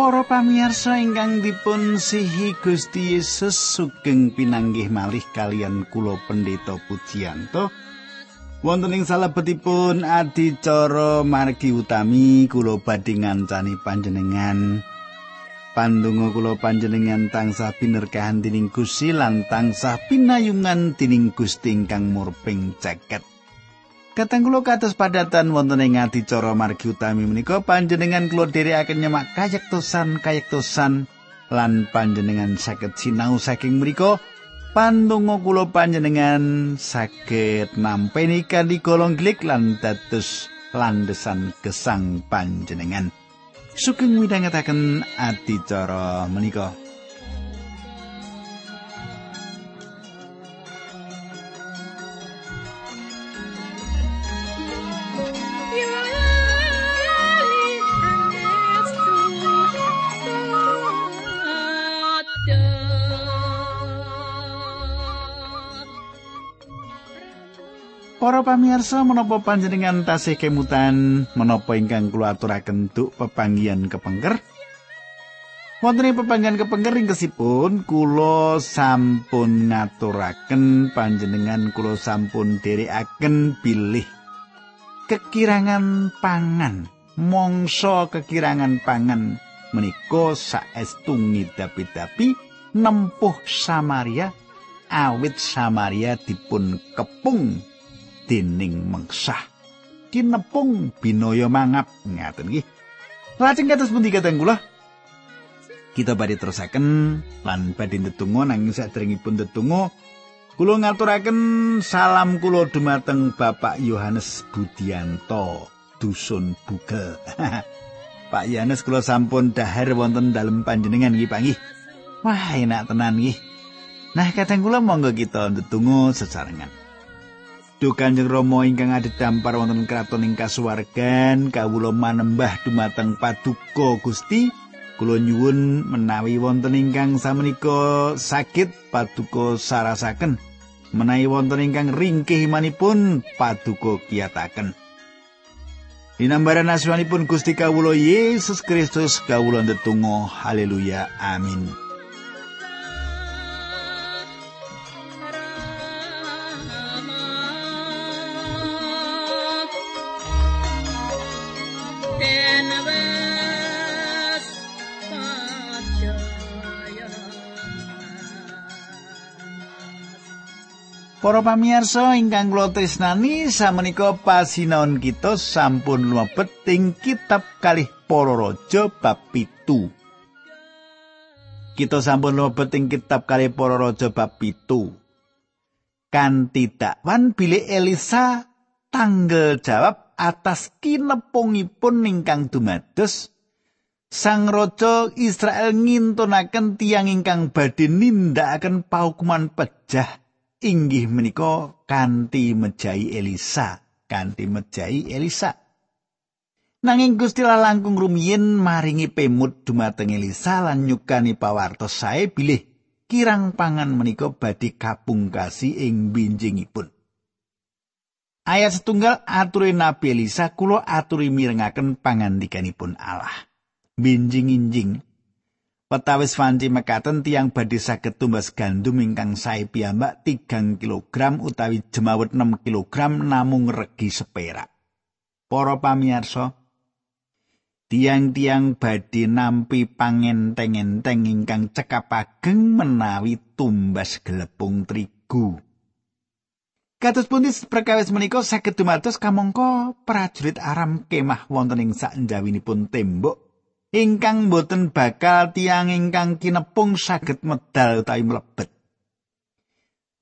Para pamirsa ingkang dipun sihi Gusti Yesus sugeng pinanggih malih kalian kula pendeta Pujiyanto. Wonten ing salebetipun adicara margi utami kula badhe ngancani panjenengan. Pandonga kula panjenengan tansah pinerkahan dening Gusti lan tansah pinayungan dening Gusti ingkang murping ceket. Kateng kula kados padatan wonten ing adicara margi utami menika panjenengan kula dherekaken nyemak kayektosan kayektosan lan panjenengan saged sinau saking mriku pandonga kula panjenengan saged nampi kanthi golong glik lan dados landesan gesang panjenengan. Sugeng midhangetaken adicara menika Para pamirsa menapa panjenengan tasih kemutan menapa ingkang kula aturaken duk pepanggihan kepengker? Wonten ing pepanggihan kepengker ingkesipun kula sampun ngaturaken panjenengan kula sampun dherekaken bilih kekirangan pangan, mongso kekirangan pangan menika saestu ngidapi-dapi nempuh Samaria awit Samaria dipun kepung dening mengsah kinepung binaya mangap. Ngaten nggih. Lajeng kados pundi kateng kula? Kita badhe terusaken lan badhe ndedonga nanging sadèrèngipun ndedonga kula ngaturaken salam kula dumateng Bapak Yohanes Budianto dusun Bugel. Pak Yohanes kula sampun dahar wonten dalem panjenengan nggih Pak wah enak tenan nggih. Nah kadang kula monggo kita ndedonga sesarengan Duh Kanjeng Rama ingkang adhedhampar wonten kraton ing kasuwargan kawula manembah dumateng paduka Gusti. Kula nyuwun menawi wonten ingkang samenika sakit paduka sarasaken. Menawi wonten ingkang ringkih imanipun paduka kiyataken. Dinambaran asmanipun Gusti kawula Yesus Kristus kawula ndedonga haleluya amin Para pamirsa ingkang kula tresnani samenika pasinaon kita sampun lumebet ing kitab kalih para raja bab 7. Kita sampun lumebet ing kitab kalih para raja bab 7. Kanthi dakwan bilih Elisa tanggal jawab atas kinepungipun ingkang dumados Sang Raja Israel ngintunaken tiang ingkang badhe nindakaken paukuman pejah inggih menika kanthi mejahi Elisa, kanthi mejahi Elisa. Nanging Gusti langkung rumiyin maringi pemut dumateng Elisa lan nyukani pawartos sae bilih kirang pangan menika badhe kapungkasi ing binjingipun. Ayat setunggal aturi Nabi Elisa kula aturi mirengaken pangandikanipun Allah. Binjing-injing Petawis wanci mekaten tiang badhe saged tumbas gandum ingkang sae piyambak 3 kg utawi jemawet 6 kg namung regi seperak. Para pamirsa, tiang-tiang badhe nampi pangenteng-enteng ingkang cekap ageng menawi tumbas gelepung trigu. Kados pundi perkawis menika saged dumados kamangka prajurit aram kemah wonten ing sak njawinipun tembok ingkang boten bakal tiang ingkang kinepung saged medal utawi mlebet.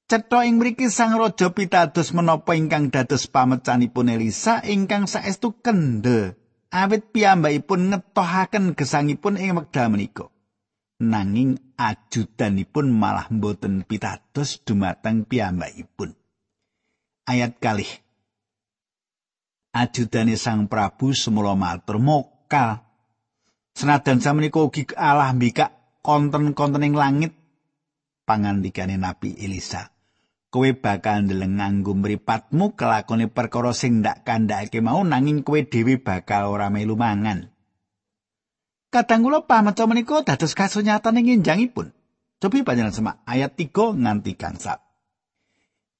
Cetha ing mriki Sang Raja pitados menapa ingkang dados pamecanipun Elisa ingkang saestu kendel awit piyambakipun ngetohaken gesangipun ing wekdal menika. Nanging ajudanipun malah boten pitados dumateng piyambakipun. Ayat kalih. Ajudane Sang Prabu semula matur mokal Senajan samenika ugi Allah mbikak konten-konten ing langit pangandikane Nabi Elisa. Kowe bakal ndeleng nganggo mripatmu kelakone perkara sing ndak kandhake mau nanging kowe dhewe bakal ora melu mangan. Kadang kula pamaca menika dados kasunyatan ing injangipun. Cobi panjenengan semak ayat 3 nganti gangsal.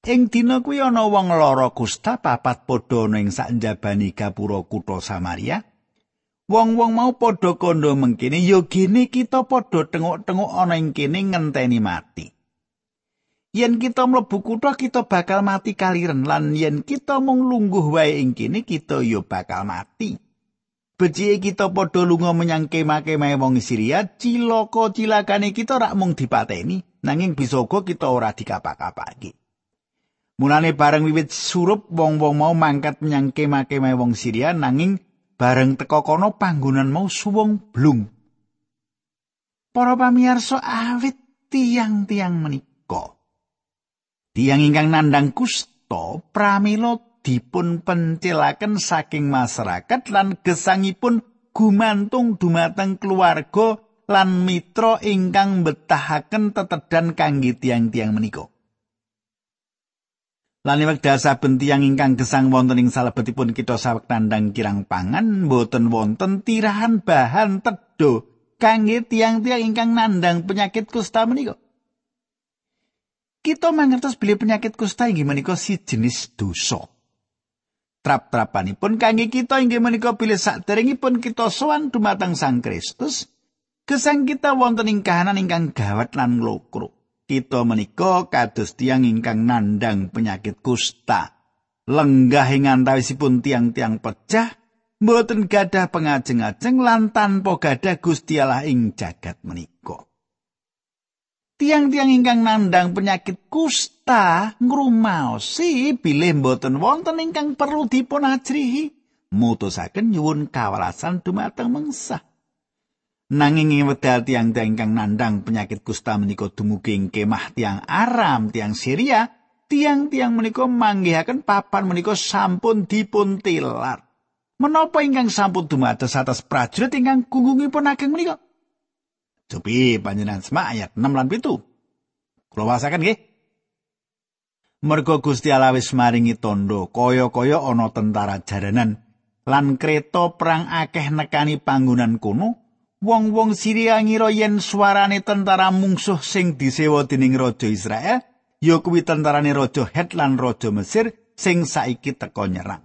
Ing dina kuwi ana wong lara kusta papat padha ana ing sakjabani gapura kutha Samaria. Wong-wong mau padha kandha mengkene ya gene kita padha tengok-tengok ana ing kene ngenteni mati. Yen kita mlebu kutha kita bakal mati kaliren lan yen kita mung lungguh wae ing kene kita ya bakal mati. Becike kita padha lunga menyang kemah-kemah wong Syria, cilaka cilakane kita rak mung dipateni, nanging bisa uga kita ora dikapak-kapake. Mulane bareng wiwit surup wong-wong mau mangkat menyang kemah-kemah wong Syria nanging bareng teka kono panggonan mau suwung blung. Para pamirsa awit tiang-tiang menika. Tiang ingkang nandang kusta pramila dipun pencilaken saking masyarakat lan gesangipun gumantung dumateng keluarga lan mitra ingkang betahaken tetedan kangge tiang-tiang menika. Lan wekdal saben tiyang ingkang gesang wonten ing salebetipun kita sawek tandang kirang pangan boten wonten tirahan bahan tedho kangge tiang-tiang ingkang nandang penyakit kusta menika. Kita mangertos bilih penyakit kusta inggih menika si jenis dosa. Trap-trapanipun kangge kita inggih menika bilih saderengipun kita sowan dumateng Sang Kristus, gesang kita wonten ing kahanan ingkang gawat lan lokro. Kita menika kados tiang ingkang nandang penyakit kusta. Lenggah ing antawisipun tiang-tiang pecah, mboten gadah pengajeng-ajeng lan tanpa gadah Gusti Allah ing jagat menika. Tiang-tiang ingkang nandang penyakit kusta ngrumaosi bilih mboten wonten ingkang perlu dipun ajrihi, mutusaken nyuwun kawelasan dumateng mengsah. Nanging ing wedal tiang-tiang ingkang nandang penyakit kusta menika dumugi ing kemah tiang Aram, tiang Syria, tiang-tiang menika manggihaken papan menika sampun dipun tilar. Menapa ingkang sampun dumados atas prajurit ingkang gunggungipun ageng menika? Cobi panjenengan semak ayat 6 lan 7. Kula wasaken nggih. Mergo Gusti Allah wis maringi tondo kaya-kaya ana tentara jaranan lan kereta perang akeh nekani panggonan kuno wong-wong Syria ngira yen suarane tentara mungsuh sing disewa dening raja Israel ya kuwi tentarane raja Het lan raja Mesir sing saiki teka nyerang.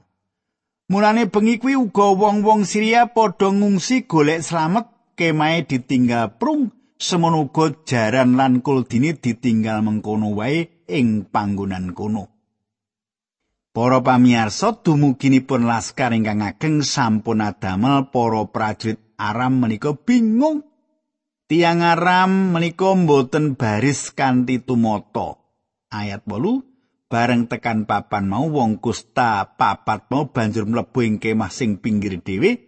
Mulane bengi kuwi uga wong-wong Syria padha ngungsi golek slamet kemae ditinggal prung semono uga jaran lan kuldini ditinggal mengkono wae ing panggonan kono. Para pamirsa dumuginipun laskar ingkang ageng sampun adamel para prajurit Aram menika bingung. Tiang Aram menika mboten baris kanthi tumata. Ayat 8 bareng tekan papan mau wong kusta papat mau banjur mlebu ing kemah sing pinggir dhewe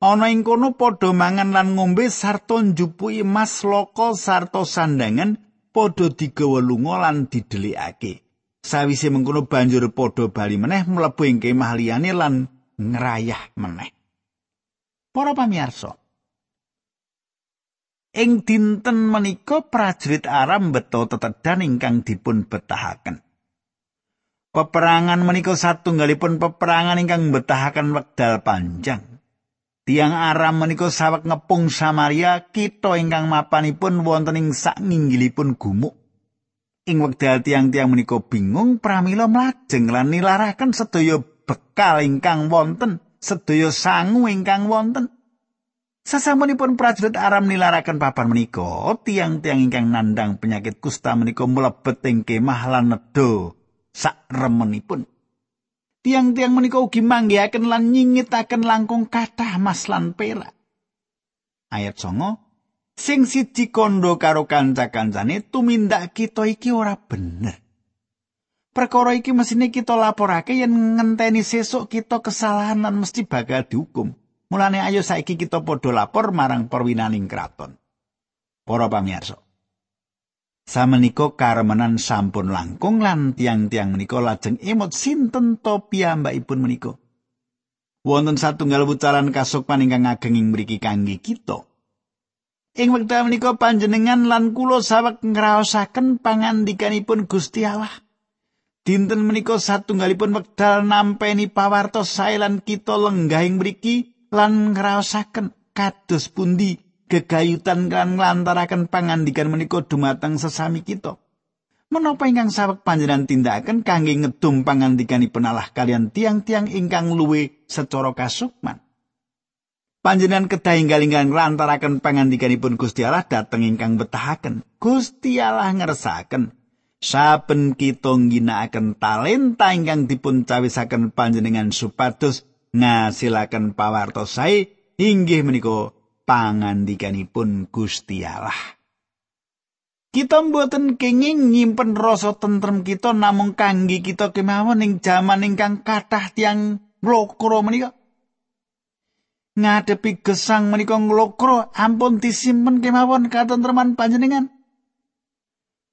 ana ing kono padha mangan lan ngombe sarta njupuki emas loko sarta sandangan padha digawa lunga lan didelikake sawise mengkono banjur padha bali meneh mlebu ing kemah liyane lan ngrayah meneh Para pamirsa. Ing dinten menika prajurit Aram beto tetedan ingkang dipun betahaken. Peperangan menika satunggalipun peperangan ingkang betahaken wekdal panjang. Tiang Aram menika sawek ngepung Samaria kita ingkang mapanipun wonten ing sak nginggilipun gumuk. Ing wekdal tiang-tiang menika bingung pramila mlajeng lan nilaraken sedaya bekal ingkang wonten sedaya sangu ingkang wonten. Sasampunipun prajurit Aram nilaraken papan menika, tiang-tiang ingkang nandang penyakit kusta menika mlebet ing kemah lan nedha sak remenipun. Tiang-tiang menika ugi manggihaken lan nyingitaken langkung kathah mas lan perak. Ayat 9 Sing siji kondo karo kanca-kancane tumindak kita iki ora bener. Perkara iki mesine kita laporake yen ngenteni sesuk kita kesalahan lan mesti bakal dihukum. Mulane ayo saiki kita padha lapor marang perwinaning kraton. Para pamirsa. Samenika karemenan sampun langkung lan tiang-tiang menika lajeng emot sinten to piyambakipun menika. Wonten satunggal wucalan kasukman ingkang ageng ing mriki kangge kita. Ing wekdal menika panjenengan lan kula sawek ngraosaken pangandikanipun Gusti Allah. Dinten menika satunggalipun wekdal nampeni pawartos sae lan kita lenggahing mriki lan ngraosaken kados pundi gegayutan kan nglantaraken pangandikan menika dumateng sesami kita. Menapa ingkang saweg panjenengan tindakaken kangge ngedum pangandikanipun Allah kalian tiang-tiang ingkang luwe secara kasukman? Panjenengan kedah inggal ingkang nglantaraken pangandikanipun Gusti Allah dhateng ingkang betahaken. Gusti Allah ngersakaken saben kita ngginakaken talenta ingkang dipun cawisaken panjenengan supados ngasilaken pawarto sae inggih menika pangandikanipun Gusti Allah. Kita mboten kenging nyimpen rasa tentrem kita namung kangge kita kemawon ing jaman ingkang kathah tiang nglokro menika. Ngadepi gesang menika nglokro ampun disimpen kemawon katentreman panjenengan.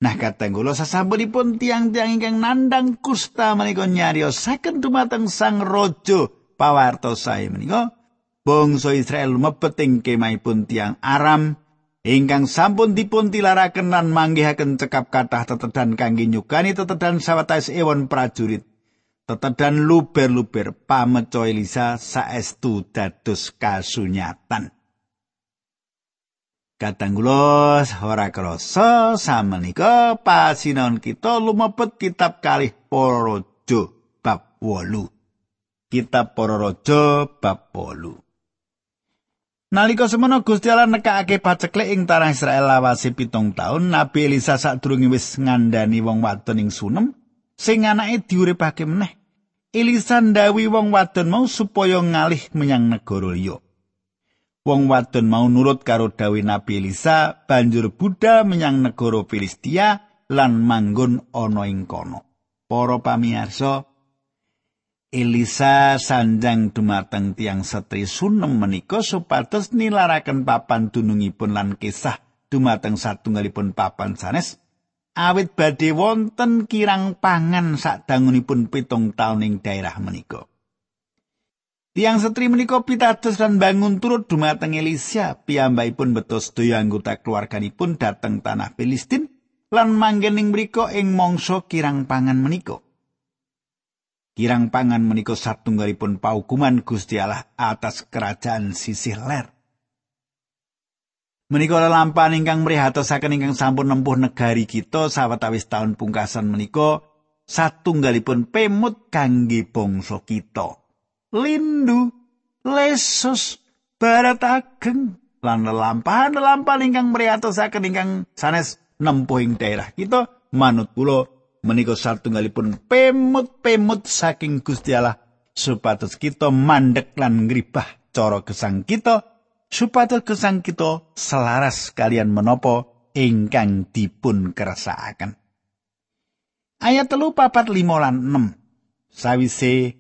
Nah kateng kula sasampunipun tiang-tiang ingkang nandang kusta menika nyariosaken dumateng Sang Raja pawarto sae menika bangsa Israel mebet ing kemahipun tiang Aram ingkang sampun dipun tilaraken lan manggihaken cekap kathah tetedan kangge nyukani tetedan sawetawis ewon prajurit tetedan luber-luber pameco Elisa saestu dados kasunyatan. Katanggulos ora krasa samenika pasinon kita lumebet kitab kalih raja bab 8 kitab para raja bab 8 Nalika semono Gusti Allah nekakake paceklek ing tanah Israel lawase pitung taun, Nabi Elisa sadurunge wis ngandani wong wadon ing sunem, sing anake diuripake meneh. Elisa ndawi wong wadon mau supaya ngalih menyang negara liya. Wong wadon mau nurut karo dawi Nabi Elisa, banjur Buddha menyang negara Filistia lan manggon ana ing kono. Para pamirsa, Elisa sanjang dumateng tiang setri sunem menika supados nilaraken papan dunungipun lan kisah dumateng satunggalipun papan sanes awit badhe wonten kirang pangan sadangunipun pitung taun ing daerah menika. Tiang setri menika pitados lan bangun turut dumateng Elisa piyambakipun betos sedaya anggota keluarganipun dateng tanah Filistin lan manggen ing mriku ing mangsa kirang pangan menika. Kirang pangan menika satunggalipun paukuman Gusti Allah atas kerajaan sisih ler. Menika lelampahan ingkang mrihatosaken ingkang sampun nempuh negari kita sawetawis taun pungkasan menika satunggalipun pemut kangge bangsa kita. Lindu, lesus, barat ageng lan lelampahan-lelampahan ingkang mrihatosaken ingkang sanes nempuh ing daerah kita manut kula menika satunggalipun pemut-pemut saking Gusti Allah supados kita mandek lan ngribah cara gesang kita supados gesang kita selaras kalian menopo ingkang dipun kersakaken. Ayat telu papat lima lan enam. Sawise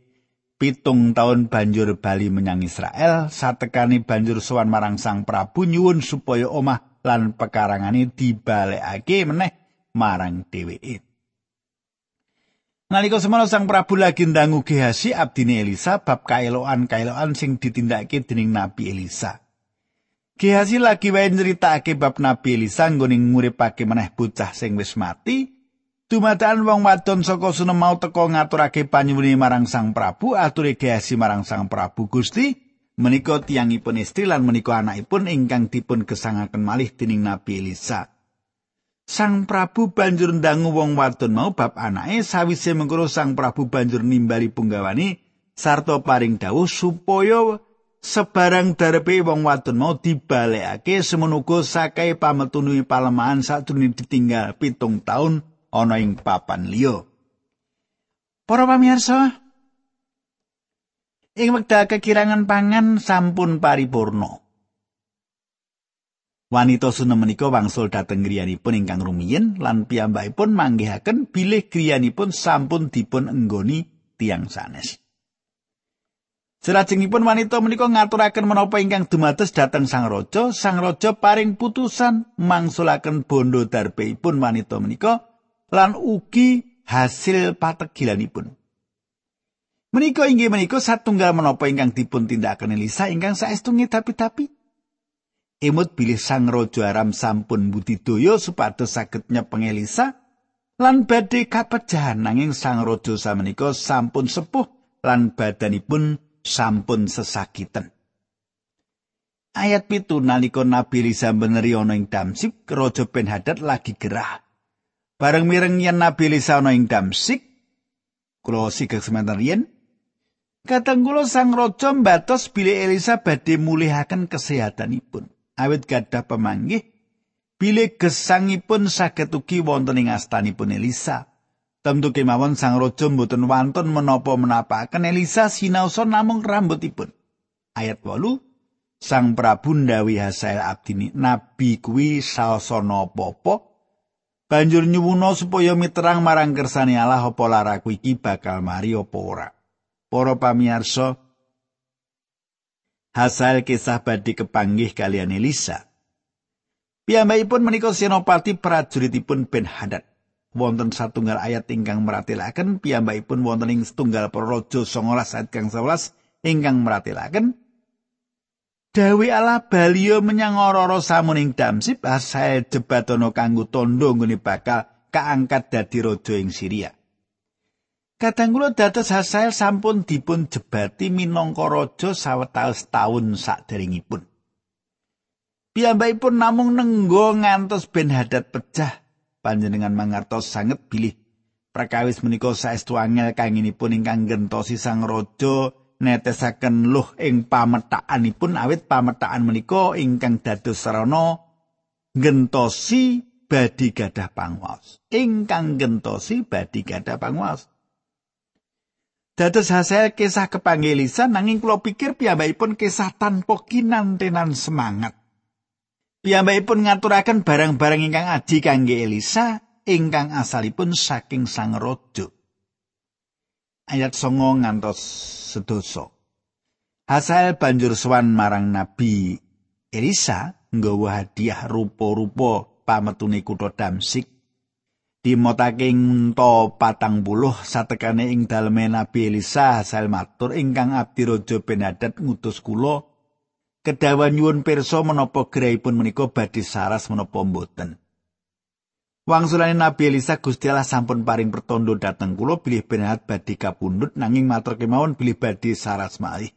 pitung tahun banjur bali menyang Israel, satekani banjur sowan marang sang Prabu nyuwun supaya omah lan pekarangane dibalekake meneh marang dheweke. Nalika semono Sang Prabu lagi ndangu Gehasi abdine Elisa bab kaeloan-kaeloan sing ditindakake dening Nabi Elisa. Gehasi lagi wae nyritakake bab Nabi Elisa nggone nguripake meneh bocah sing wis mati. Dumadakan wong wadon saka sunem mau teka ngaturake panyuwune marang Sang Prabu, ature Gehasi marang Sang Prabu Gusti, menika tiyangipun istri lan menika anakipun ingkang dipun gesangaken malih dening Nabi Elisa. Sang Prabu banjur ndangu wong wadon mau bab anake sawise mengkuru Sang Prabu banjur nimbali punggawani sarta paring dawuh supaya sebarang darepe wong wadon mau dibalekake semenuga sakai pametunui palemahan sadurunge ditinggal pitung taun ana ing papan liya. Para pamirsa, ing wekdal kekirangan pangan sampun paripurna. Wanita sunem menika wangsul dhateng griyanipun ingkang rumiyin lan piyambakipun manggihaken bilih griyanipun sampun dipun enggoni tiang sanes. Selajengipun wanita menika ngaturaken menapa ingkang dumados dhateng Sang Raja, Sang Raja paring putusan mangsulaken bondo darbeipun wanita menika lan ugi hasil pategilanipun. Menika inggih menika satunggal menapa ingkang dipun tindakaken Elisa ingkang saestu ngedapi-dapi emut bilih sang raja Aram sampun budidaya supados saged nyepeng Elisa lan badhe kapejahan nanging sang raja samenika sampun sepuh lan badanipun sampun sesakiten. Ayat pitu nalika Nabi Elisa beneri ana ing Damsik, Raja Ben Hadad lagi gerah. Bareng mireng yen Nabi Elisa ana ing Damsik, kula sigek semanten yen Kadang kula sang raja mbatos bilih Elisa badhe mulihaken kesehatanipun. Awit gadah pemanggih bilih gesangipun saged ugi wonten ing astanipun Elisa. Tentu kemawon sang raja mboten wantun menapa menapaken Elisa sinaosa namung rambutipun. Ayat 8 Sang Prabu ndawi Hasael abdini nabi kuwi saosana apa-apa banjur nyuwuna supaya miterang marang kersane Allah apa laraku iki bakal mari apa ora. Para pamirsa, Hasael kisah badhe kepanggih kalian Elisa. Piyambakipun menika senopati prajuritipun Ben Hadad. Wonten satunggal ayat ingkang meratelaken piyambakipun wonten ing setunggal praja 19 ayat kang 11 ingkang meratelaken Dawi Allah balio menyang ora-ora samuning Damsip asae jebatono kanggo tondo nggone bakal kaangkat dadi raja ing Syria. Kadang kula dados Hasael sampun dipun jebati minangka raja sawetawis taun saderengipun. Piyambakipun namung nenggo ngantos Ben Hadad pecah panjenengan mangertos sanget bilih. Prakawis menika saestu angel kanginipun ingkang gentosi sang raja netesaken luh ing pametakanipun. Awit pametaan menika ingkang dados sarana gentosi badi gadah pangwas. Ingkang gentosi badi gadah pangwas. Dados hasil kisah kepanggilisan nanging kula pikir piyambakipun kisah tanpa kinantenan semangat. Piyambakipun ngaturaken barang-barang ingkang aji kangge Elisa ingkang asalipun saking sang raja. Ayat 9 ngantos sedoso. Hasael banjur sowan marang Nabi Elisa nggawa hadiah rupa-rupa pametune kutha Damsik. Dimotake to patang puluh satekane ing daleme Nabi Elisa Hasael matur ingkang abdi raja Benadad ngutus kula kedawan nyuwun pirsa menapa gerahipun menika badhe saras menapa mboten. Wangsulane Nabi Elisa Gusti Allah sampun paring pertondo dhateng kula bilih benahat badhe kapundhut nanging matur kemawon bilih badhe saras malih.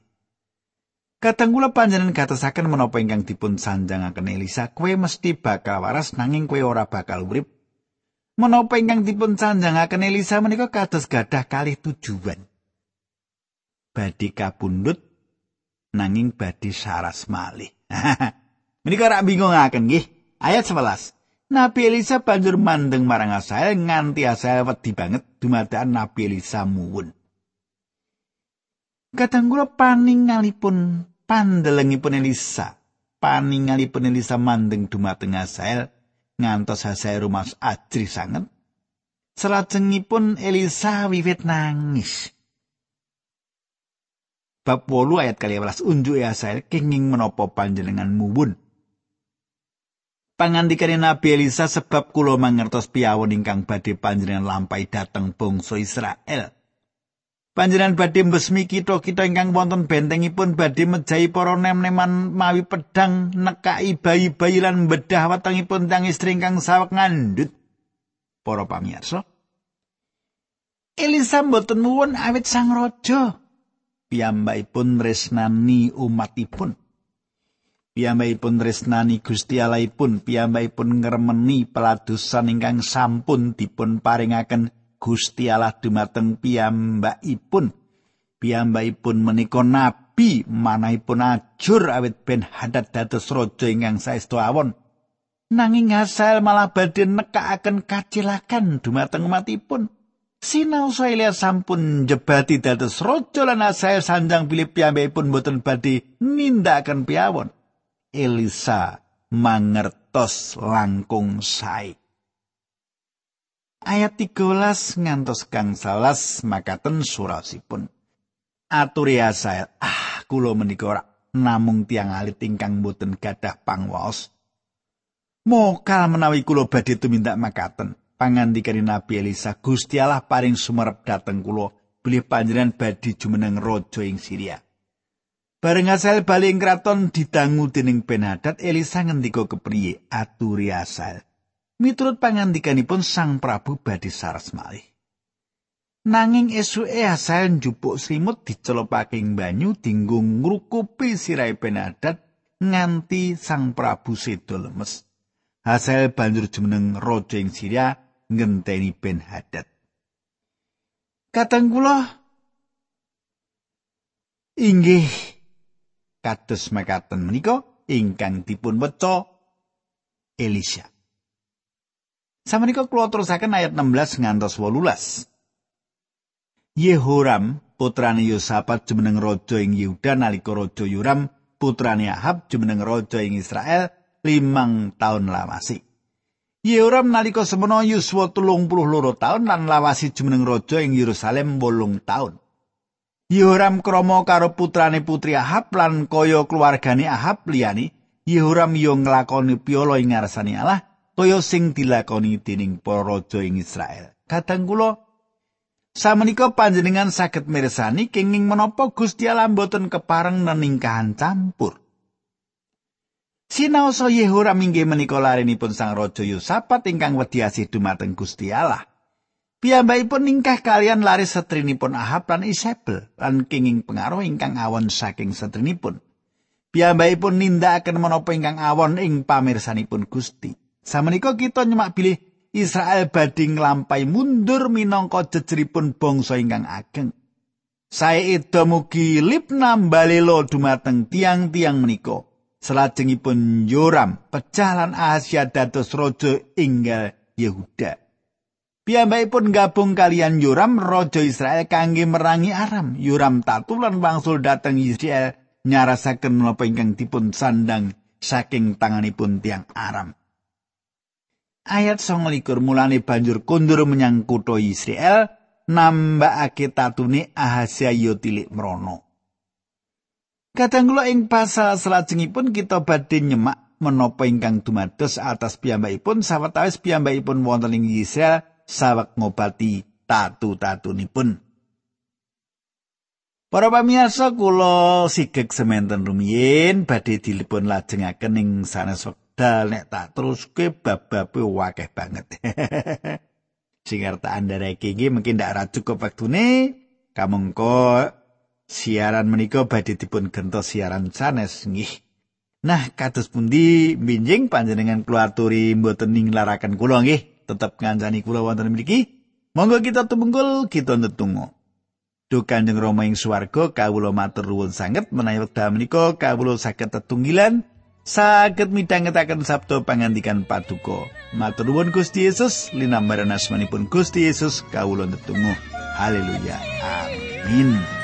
Kadang kula panjenengan gatosaken menapa ingkang dipun sanjangaken Elisa, kowe mesti bakal waras nanging kowe ora bakal urip. Menapa ingkang dipun sanjangaken Elisa menika kados gadah kalih tujuan. Badhe kapundhut nanging badhe saras malih. Menika rak bingungaken nggih. Ayat 11. Nabi Elisa banjur mandeng marang Asael nganti Asael wedi banget dumadakan Nabi Elisa muwun. Kadang kula paningalipun pandelengipun Elisa, paningalipun Elisa mandeng dumateng Asael ngantos Asael rumas ajri sanget. Selajengipun Elisa wiwit nangis. Bab 8 ayat 12 unjuk Yasael kenging menapa panjenengan muwun Pangandikane Nabi Elisa sebab kula mangertos piyawon ingkang badhe panjenengan lampahi dhateng bangsa Israel. Panjenengan badhe mbesmi kita-kita ingkang wonten bentengipun badhe mejahi para nem-neman mawi pedang nekai bayi-bayi lan bedah wetengipun tang istri ingkang sawek ngandut. Para pamirsa, Elisa mboten muwun awit sang raja. Piyambakipun resnani umatipun. Piyambakipun resnani Gusti Allahipun, piyambakipun ngremeni peladusan ingkang sampun dipun paringaken Gusti Allah dumateng piyambakipun. Piyambakipun menika nabi manahipun ajur awit ben hadat dados raja ingkang saestu awon. Nanging asal malah badhe nekakaken kacilakan dumateng umatipun. Sinau saya sampun jebati dados raja lan saya sanjang pun boten badhe nindakan piawon. Elisa mangertos langkung sae. Ayat 13 ngantos kang salas makaten surasipun. Aturi Asael, ah kula menika namung tiang alit ingkang boten gadah pangwaos. Mokal menawi kula badhe tumindak makaten. Pangandikane Nabi Elisa Gusti Allah paring sumerep dhateng kula bilih panjenengan badhe jumeneng raja ing Syria. Bareng asal bali ing kraton didangu dening Ben Elisa ngendika kepriye aturi asal. Miturut pangandikanipun Sang Prabu badhe saras malih. Nanging esuke asal njupuk simut dicelopake ing banyu dinggo ngrukupi sirahe Ben nganti Sang Prabu sedo lemes. Hasil banjur jumeneng raja ing Syria ngenteni Ben Hadad. Kula inggih kados mekaten menika ingkang dipun weca Elisha. Samenika kula terusaken ayat 16 ngantos 18. Yehoram putrane Yosafat jumeneng raja ing Yehuda nalika raja Yoram putrane Ahab jumeneng raja ing Israel limang taun lawasi. Yehoram nalika semono yuswa telung puluh loro taun lan lawasi jumeneng raja ing Yerusalem bolong taun. Yehoram kromo karo putrane putri Ahab lan kaya keluargane Ahab liyane, Yehoram yo nglakoni piolo ing ngarsane Allah kaya sing dilakoni dening para raja ing Israel. Kadang kula Samenika panjenengan saged mirsani kenging menapa Gusti Allah mboten kepareng neningkahan campur. Sinaosa Yehoram inggih menika larenipun Sang Raja Yosafat ingkang wedi asih dumateng Gusti Allah. Piyambakipun ningkah kalian laris setrinipun Ahab lan Isabel lan kenging pengaruh ingkang awon saking setrinipun. Piyambakipun nindakaken menapa ingkang awon ing pamirsanipun Gusti. Samenika kita nyemak bilih Israel badhe nglampahi mundur minangka jejeripun bangsa ingkang ageng. Sae ida mugi Libna balelo dumateng tiang-tiang menika. Selajengipun Yoram pecah lan Asia dados raja inggal Yehuda. Piyambakipun gabung kalian Yoram raja Israel kangge merangi Aram. Yoram tatu lan wangsul dhateng Israel nyarasaken menapa ingkang dipun sandang saking tanganipun tiang Aram. ayat 29 mulane banjur kundur menyang kutha Israel nambahake tatune Ahazia yo tilik mrono. Kadang kula ing pasal salajengipun kita badhe nyemak menapa ingkang dumados atas piyambakipun sawetawis piyambakipun wonten ing Israel sawek ngobati tatu-tatunipun. Para pamirsa kula sigek sementen rumiyin badhe dilipun lajengaken ing sanes dal nek tak teruske bab-babe wakeh banget. Sing arep andhareke iki mungkin ndak ra cukup wektune kamangka siaran menika badhe dipun gentos siaran sanes nggih. Nah, kados pundi minjing panjenengan kula aturi mboten ninglaraken kula nggih, tetep ngancani kula wonten mriki. Monggo kita tumunggul kita ndedonga. Duh Kanjeng Rama ing swarga kawula matur nuwun sanget menawi wekdal menika kawula saged tetunggilan saged midhangetaken sabda pangandikan paduka. Matur nuwun Gusti Yesus linambaran asmanipun Gusti Yesus kawula netunggal. Haleluya. Amin.